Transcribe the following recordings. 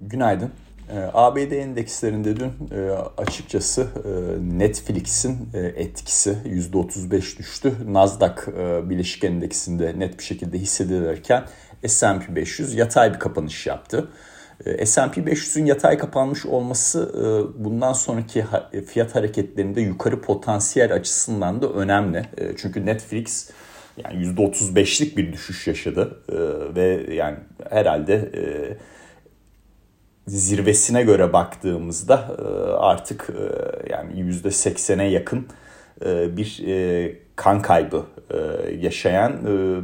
Günaydın. Ee, ABD endekslerinde dün e, açıkçası e, Netflix'in e, etkisi %35 düştü. Nasdaq Bileşik Endeksinde net bir şekilde hissedilirken S&P 500 yatay bir kapanış yaptı. S&P 500'ün yatay kapanmış olması bundan sonraki fiyat hareketlerinde yukarı potansiyel açısından da önemli. Çünkü Netflix yani %35'lik bir düşüş yaşadı ve yani herhalde zirvesine göre baktığımızda e, artık e, yani yüzde seksene yakın e, bir kan kaybı yaşayan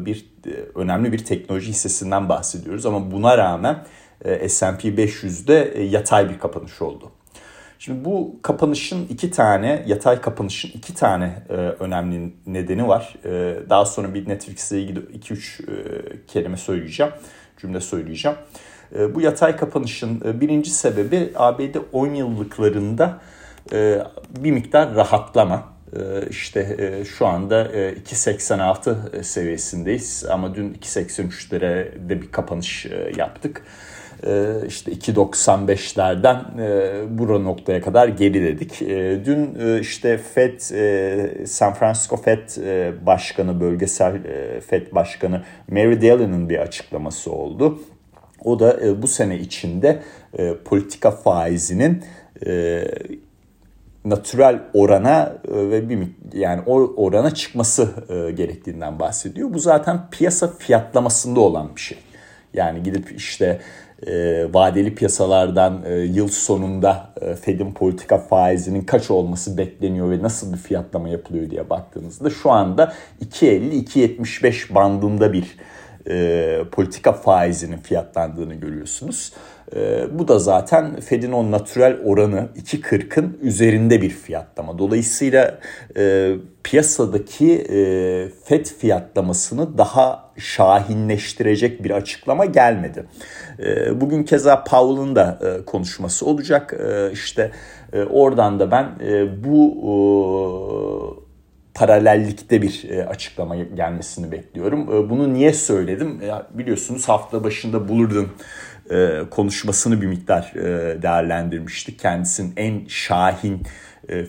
bir önemli bir teknoloji hissesinden bahsediyoruz. Ama buna rağmen S&P 500'de yatay bir kapanış oldu. Şimdi bu kapanışın iki tane, yatay kapanışın iki tane önemli nedeni var. Daha sonra bir Netflix ile ilgili iki üç e, kelime söyleyeceğim, cümle söyleyeceğim. E, bu yatay kapanışın e, birinci sebebi ABD 10 yıllıklarında e, bir miktar rahatlama. İşte şu anda 2.86 seviyesindeyiz ama dün 2.83'lere de bir kapanış yaptık. İşte 2.95'lerden bura noktaya kadar geriledik. Dün işte Fed, San Francisco Fed Başkanı, bölgesel Fed Başkanı Mary Daly'nin bir açıklaması oldu. O da e, bu sene içinde e, politika faizinin e, natürel orana e, ve bir yani o orana çıkması e, gerektiğinden bahsediyor. Bu zaten piyasa fiyatlamasında olan bir şey. Yani gidip işte e, vadeli piyasalardan e, yıl sonunda e, Fed'in politika faizinin kaç olması bekleniyor ve nasıl bir fiyatlama yapılıyor diye baktığınızda şu anda 2.50-2.75 bandında bir e, politika faizinin fiyatlandığını görüyorsunuz. E, bu da zaten Fed'in o natürel oranı 2.40'ın üzerinde bir fiyatlama. Dolayısıyla e, piyasadaki e, Fed fiyatlamasını daha şahinleştirecek bir açıklama gelmedi. E, bugün keza Powell'ın da e, konuşması olacak. E, işte e, oradan da ben e, bu... E, paralellikte bir e, açıklama gelmesini bekliyorum. E, bunu niye söyledim? Biliyorsunuz hafta başında Bullard'ın e, konuşmasını bir miktar değerlendirmiştik. Kendisinin en şahin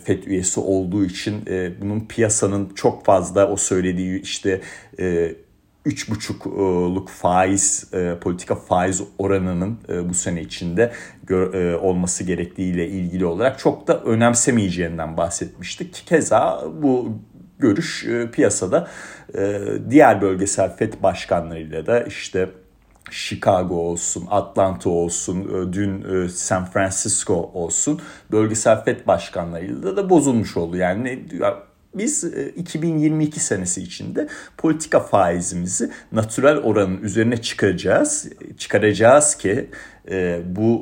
FED üyesi olduğu için bunun piyasanın çok fazla o söylediği işte 3,5'luk faiz politika faiz oranının bu sene içinde olması gerektiğiyle ilgili olarak çok da önemsemeyeceğinden bahsetmiştik. Keza bu görüş e, piyasada e, diğer bölgesel FED başkanlarıyla da işte Chicago olsun, Atlanta olsun, e, dün San Francisco olsun bölgesel FED başkanlarıyla da bozulmuş oldu. Yani biz 2022 senesi içinde politika faizimizi natürel oranın üzerine çıkaracağız. Çıkaracağız ki e, bu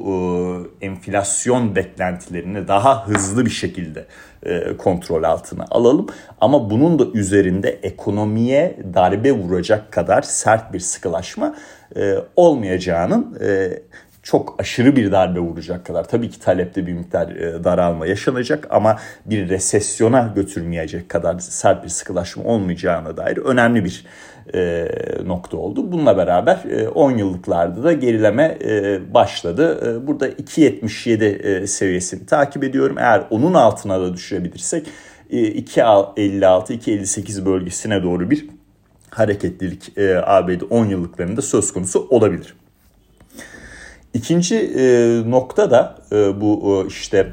e, enflasyon beklentilerini daha hızlı bir şekilde e, kontrol altına alalım. Ama bunun da üzerinde ekonomiye darbe vuracak kadar sert bir sıkılaşma e, olmayacağının e, çok aşırı bir darbe vuracak kadar tabii ki talepte bir miktar e, daralma yaşanacak ama bir resesyona götürmeyecek kadar sert bir sıkılaşma olmayacağına dair önemli bir e, nokta oldu. Bununla beraber e, 10 yıllıklarda da gerileme e, başladı. E, burada 2.77 e, seviyesini takip ediyorum. Eğer onun altına da düşürebilirsek e, 2.56-2.58 bölgesine doğru bir hareketlilik e, ABD 10 yıllıklarında söz konusu olabilir. İkinci e, nokta da e, bu e, işte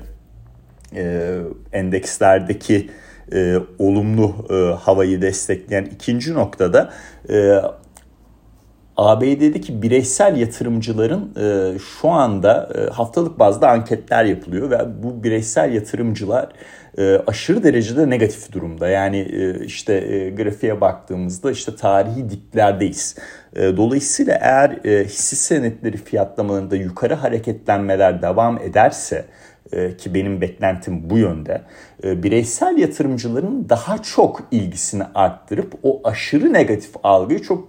e, endekslerdeki e, olumlu e, havayı destekleyen ikinci noktada e, ABD'deki bireysel yatırımcıların e, şu anda e, haftalık bazda anketler yapılıyor ve bu bireysel yatırımcılar e, aşırı derecede negatif durumda. Yani e, işte e, grafiğe baktığımızda işte tarihi diplerdeyiz. E, dolayısıyla eğer e, hisse senetleri fiyatlamalarında yukarı hareketlenmeler devam ederse e, ki benim beklentim bu yönde. E, bireysel yatırımcıların daha çok ilgisini arttırıp o aşırı negatif algıyı çok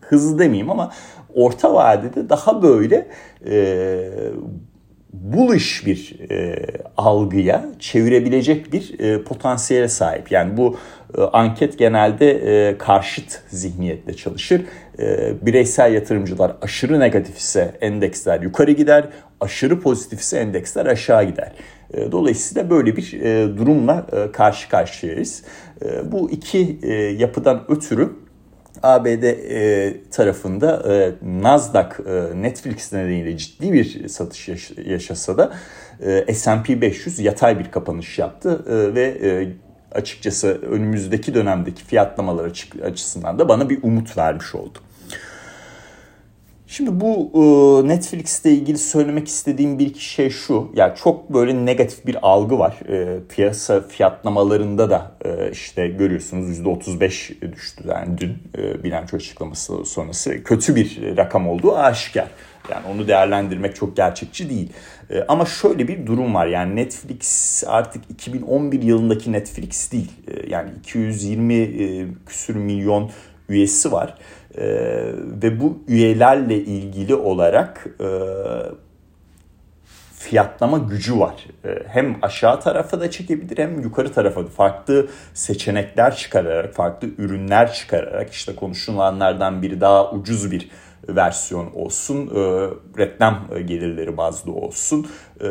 hızlı demeyeyim ama orta vadede daha böyle e, bullish bir e, algıya çevirebilecek bir e, potansiyele sahip. Yani bu e, anket genelde e, karşıt zihniyetle çalışır. bireysel yatırımcılar aşırı negatif ise endeksler yukarı gider, aşırı pozitif ise endeksler aşağı gider. Dolayısıyla böyle bir durumla karşı karşıyayız. Bu iki yapıdan ötürü ABD e, tarafında e, Nasdaq e, Netflix nedeniyle ciddi bir satış yaş- yaşasa da e, S&P 500 yatay bir kapanış yaptı e, ve e, açıkçası önümüzdeki dönemdeki fiyatlamalar açısından da bana bir umut vermiş oldu. Şimdi bu e, Netflix'te ilgili söylemek istediğim bir iki şey şu. Yani çok böyle negatif bir algı var. E, piyasa fiyatlamalarında da e, işte görüyorsunuz %35 düştü yani dün bilanço açıklaması sonrası. Kötü bir rakam olduğu aşikar. Yani onu değerlendirmek çok gerçekçi değil. Ama şöyle bir durum var. Yani Netflix artık 2011 yılındaki Netflix değil. Yani 220 küsür milyon üyesi var. E, ve bu üyelerle ilgili olarak e, fiyatlama gücü var. E, hem aşağı tarafa da çekebilir hem yukarı tarafa da farklı seçenekler çıkararak, farklı ürünler çıkararak işte konuşulanlardan biri daha ucuz bir versiyon olsun, e, reklam gelirleri bazlı olsun. E,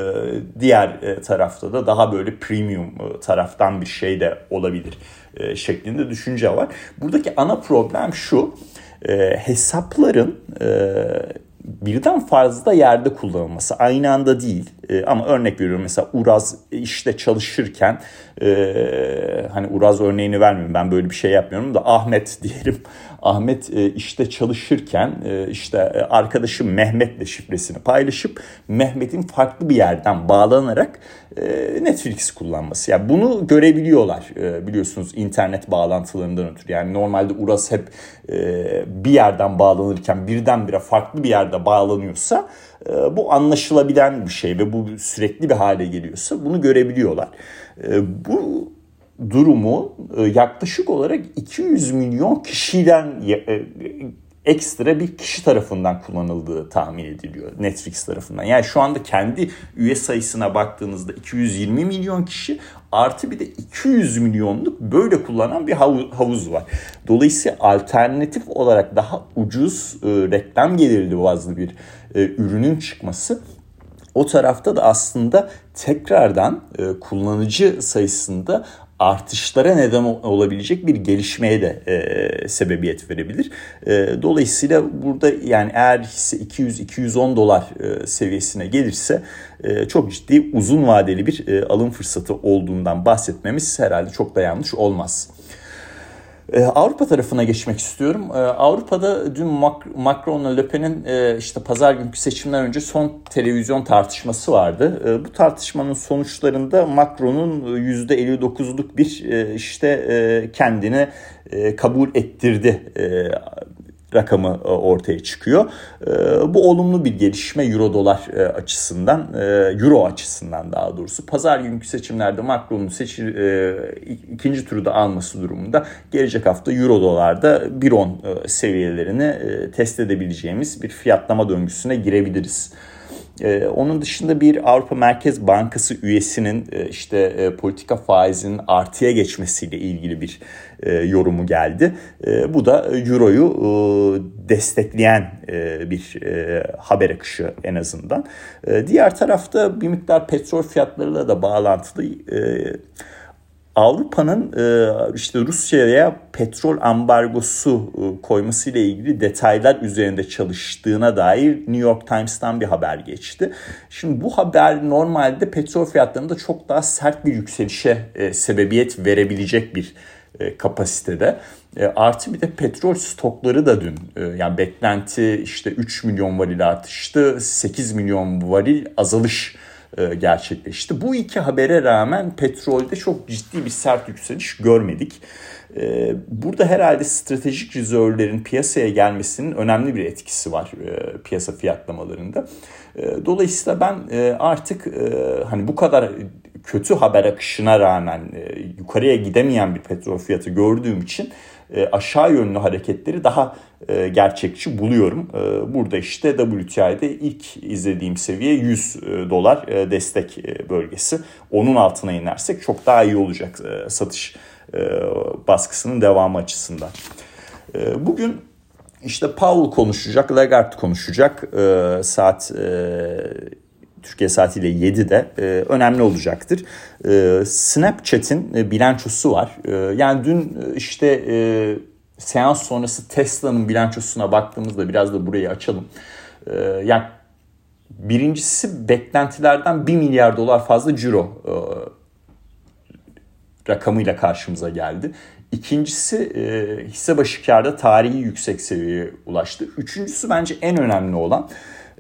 diğer e, tarafta da daha böyle premium e, taraftan bir şey de olabilir e, şeklinde düşünce var. Buradaki ana problem şu, e, hesapların e, birden fazla yerde kullanılması. Aynı anda değil. E, ama örnek veriyorum. Mesela Uraz işte çalışırken e, hani Uraz örneğini vermiyorum ben böyle bir şey yapmıyorum da Ahmet diyelim Ahmet e, işte çalışırken e, işte e, arkadaşım Mehmet'le şifresini paylaşıp Mehmet'in farklı bir yerden bağlanarak e, Netflix kullanması. Yani bunu görebiliyorlar e, biliyorsunuz internet bağlantılarından ötürü. Yani normalde Uras hep bir yerden bağlanırken birdenbire farklı bir yerde bağlanıyorsa bu anlaşılabilen bir şey ve bu sürekli bir hale geliyorsa bunu görebiliyorlar. Bu durumu e, yaklaşık olarak 200 milyon kişiden e, ekstra bir kişi tarafından kullanıldığı tahmin ediliyor Netflix tarafından. Yani şu anda kendi üye sayısına baktığınızda 220 milyon kişi artı bir de 200 milyonluk böyle kullanan bir havuz var. Dolayısıyla alternatif olarak daha ucuz e, reklam gelirli bazlı bir ürünün çıkması o tarafta da aslında tekrardan kullanıcı sayısında artışlara neden olabilecek bir gelişmeye de e, sebebiyet verebilir. E, dolayısıyla burada yani eğer hisse 200-210 dolar e, seviyesine gelirse e, çok ciddi uzun vadeli bir e, alım fırsatı olduğundan bahsetmemiz herhalde çok da yanlış olmaz. Ee, Avrupa tarafına geçmek istiyorum. Ee, Avrupa'da dün Macron'la Le Pen'in e, işte pazar günkü seçimden önce son televizyon tartışması vardı. Ee, bu tartışmanın sonuçlarında Macron'un %59'luk bir e, işte e, kendini kabul ettirdi rakamı e, ortaya çıkıyor. E, bu olumlu bir gelişme euro dolar e, açısından, euro açısından daha doğrusu. Pazar günkü seçimlerde Macron'un seçil, ikinci turu da alması durumunda gelecek hafta euro dolarda 1.10 seviyelerini test edebileceğimiz bir fiyatlama döngüsüne girebiliriz. Ee, onun dışında bir Avrupa Merkez Bankası üyesinin e, işte e, politika faizinin artıya geçmesiyle ilgili bir e, yorumu geldi. Bu da Euro'yu destekleyen bir haber akışı en azından. Diğer tarafta bir miktar petrol fiyatlarıyla da bağlantılı... Avrupa'nın e, işte Rusya'ya petrol ambargosu e, koyması ile ilgili detaylar üzerinde çalıştığına dair New York Times'tan bir haber geçti. Şimdi bu haber normalde petrol fiyatlarında çok daha sert bir yükselişe e, sebebiyet verebilecek bir kapasitede. Artı bir de petrol stokları da dün yani beklenti işte 3 milyon varil artıştı 8 milyon varil azalış e, gerçekleşti. Bu iki habere rağmen petrolde çok ciddi bir sert yükseliş görmedik. E, burada herhalde stratejik rezervlerin piyasaya gelmesinin önemli bir etkisi var e, piyasa fiyatlamalarında. Dolayısıyla ben artık hani bu kadar kötü haber akışına rağmen yukarıya gidemeyen bir petrol fiyatı gördüğüm için aşağı yönlü hareketleri daha e, gerçekçi buluyorum. E, burada işte WTI'de ilk izlediğim seviye 100 e, dolar destek bölgesi. Onun altına inersek çok daha iyi olacak satış baskısının devamı açısından. Bugün işte Powell konuşacak, Lagarde konuşacak e, saat e, Türkiye saatiyle 7'de e, önemli olacaktır. E, Snapchat'in e, bilançosu var. E, yani dün e, işte e, seans sonrası Tesla'nın bilançosuna baktığımızda biraz da burayı açalım. E, yani birincisi beklentilerden 1 milyar dolar fazla ciro e, rakamıyla karşımıza geldi. İkincisi e, hisse başı karda tarihi yüksek seviyeye ulaştı. Üçüncüsü bence en önemli olan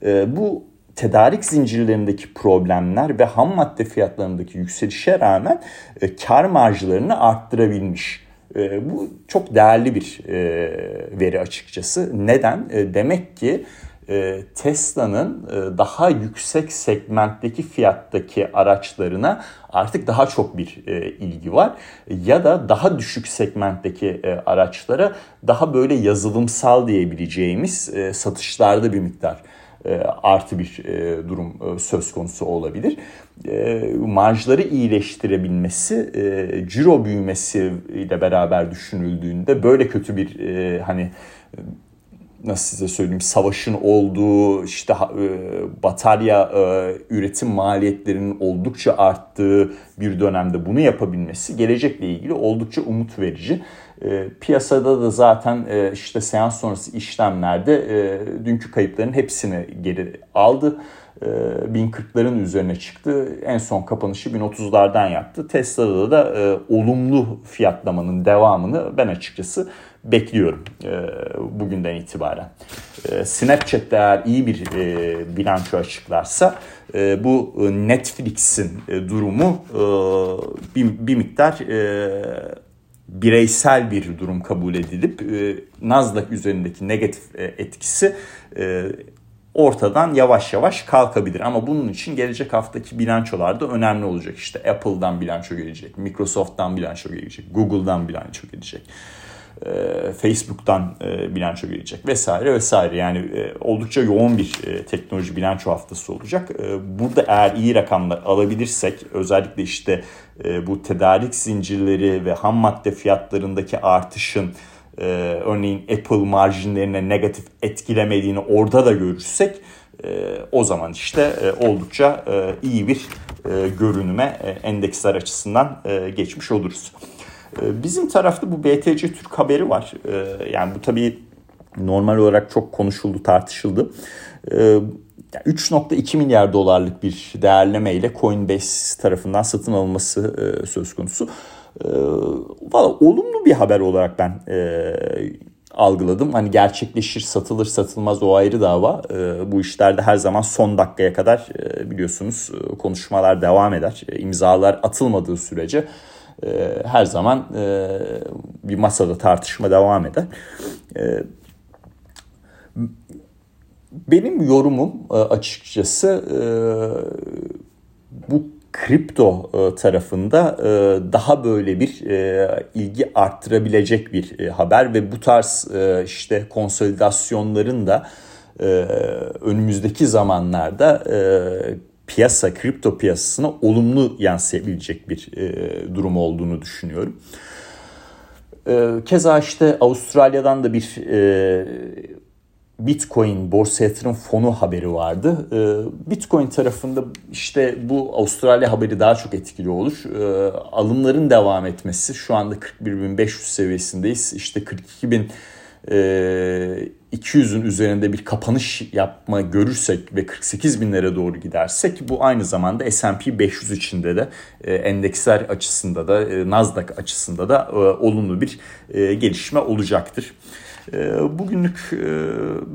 e, bu tedarik zincirlerindeki problemler ve ham madde fiyatlarındaki yükselişe rağmen e, kar marjlarını arttırabilmiş. E, bu çok değerli bir e, veri açıkçası. Neden? E, demek ki e, Tesla'nın e, daha yüksek segmentteki fiyattaki araçlarına artık daha çok bir e, ilgi var. Ya da daha düşük segmentteki araçlara daha böyle yazılımsal diyebileceğimiz satışlarda bir miktar artı bir durum söz konusu olabilir. Marjları iyileştirebilmesi, ciro büyümesi ile beraber düşünüldüğünde böyle kötü bir hani nasıl size söyleyeyim savaşın olduğu işte e, batarya e, üretim maliyetlerinin oldukça arttığı bir dönemde bunu yapabilmesi gelecekle ilgili oldukça umut verici. E, piyasada da zaten işte seans sonrası işlemlerde dünkü kayıpların hepsini geri aldı. 1040'ların üzerine çıktı. En son kapanışı 1030'lardan yaptı. Tesla'da da olumlu fiyatlamanın devamını ben açıkçası bekliyorum e, bugünden itibaren. E, Snapchat eğer iyi bir e, bilanço açıklarsa e, bu Netflix'in e, durumu e, bir, bir miktar e, bireysel bir durum kabul edilip e, Nasdaq üzerindeki negatif e, etkisi e, ortadan yavaş yavaş kalkabilir. Ama bunun için gelecek haftaki bilançolarda önemli olacak. İşte Apple'dan bilanço gelecek, Microsoft'tan bilanço gelecek, Google'dan bilanço gelecek. E, Facebook'tan e, bilanço gelecek vesaire vesaire. Yani e, oldukça yoğun bir teknoloji bilanço haftası olacak. Burada eğer iyi rakamlar alabilirsek özellikle işte bu tedarik zincirleri ve ham madde fiyatlarındaki artışın örneğin Apple marjinlerine negatif etkilemediğini orada da görürsek o zaman işte oldukça iyi bir görünüme endeksler açısından geçmiş oluruz. Ee, bizim tarafta bu BTC Türk haberi var. Ee, yani bu tabii normal olarak çok konuşuldu, tartışıldı. 3.2 ee, milyar dolarlık bir değerleme ile Coinbase tarafından satın alınması e, söz konusu. Valla olumlu bir haber olarak ben e, algıladım. Hani gerçekleşir, satılır, satılmaz o ayrı dava. Bu işlerde her zaman son dakikaya kadar e, biliyorsunuz konuşmalar devam eder. İmzalar atılmadığı sürece e, her zaman e, bir masada tartışma devam eder. E, benim yorumum e, açıkçası e, bu kripto tarafında daha böyle bir ilgi arttırabilecek bir haber ve bu tarz işte konsolidasyonların da önümüzdeki zamanlarda piyasa, kripto piyasasına olumlu yansıyabilecek bir e, durum olduğunu düşünüyorum. E, keza işte Avustralya'dan da bir e, Bitcoin borsa yatırım fonu haberi vardı. E, Bitcoin tarafında işte bu Avustralya haberi daha çok etkili olur. E, alımların devam etmesi şu anda 41.500 seviyesindeyiz. İşte 42.000 200'ün e, üzerinde bir kapanış yapma görürsek ve 48 binlere doğru gidersek bu aynı zamanda S&P 500 içinde de e, endeksler açısında da e, Nasdaq açısında da olumlu bir gelişme olacaktır. Bugünlük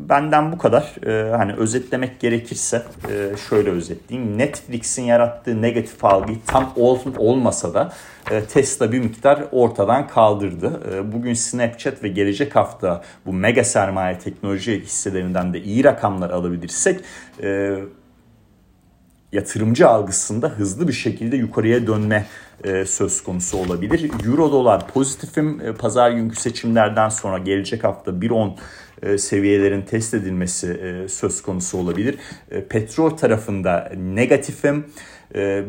benden bu kadar. Hani özetlemek gerekirse şöyle özetleyeyim. Netflix'in yarattığı negatif algıyı tam olmasa da e, Tesla bir miktar ortadan kaldırdı. E, bugün Snapchat ve gelecek hafta bu mega sermaye teknoloji hisselerinden de iyi rakamlar alabilirsek e, yatırımcı algısında hızlı bir şekilde yukarıya dönme söz konusu olabilir. Euro dolar pozitifim. Pazar günkü seçimlerden sonra gelecek hafta 1.10 seviyelerin test edilmesi söz konusu olabilir. Petrol tarafında negatifim.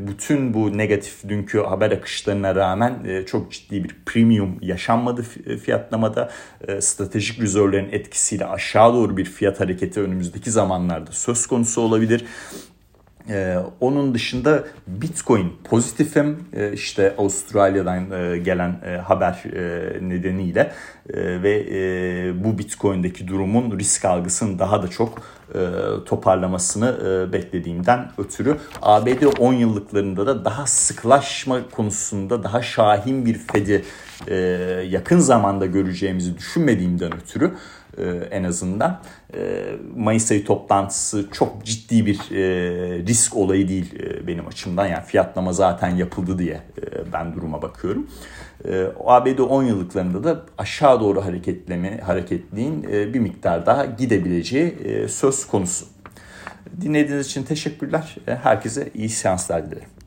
Bütün bu negatif dünkü haber akışlarına rağmen çok ciddi bir premium yaşanmadı fiyatlamada. Stratejik rezervlerin etkisiyle aşağı doğru bir fiyat hareketi önümüzdeki zamanlarda söz konusu olabilir. Ee, onun dışında Bitcoin pozitifim ee, işte Avustralya'dan e, gelen e, haber e, nedeniyle e, ve e, bu Bitcoin'deki durumun risk algısının daha da çok e, toparlamasını e, beklediğimden ötürü ABD 10 yıllıklarında da daha sıklaşma konusunda daha şahin bir Fed'i e, yakın zamanda göreceğimizi düşünmediğimden ötürü e, en azından. E, Mayıs ayı toplantısı çok ciddi bir e, risk olayı değil benim açımdan. Yani fiyatlama zaten yapıldı diye ben duruma bakıyorum. ABD 10 yıllıklarında da aşağı doğru hareketleme hareketliğin bir miktar daha gidebileceği söz konusu. Dinlediğiniz için teşekkürler. Herkese iyi seanslar dilerim.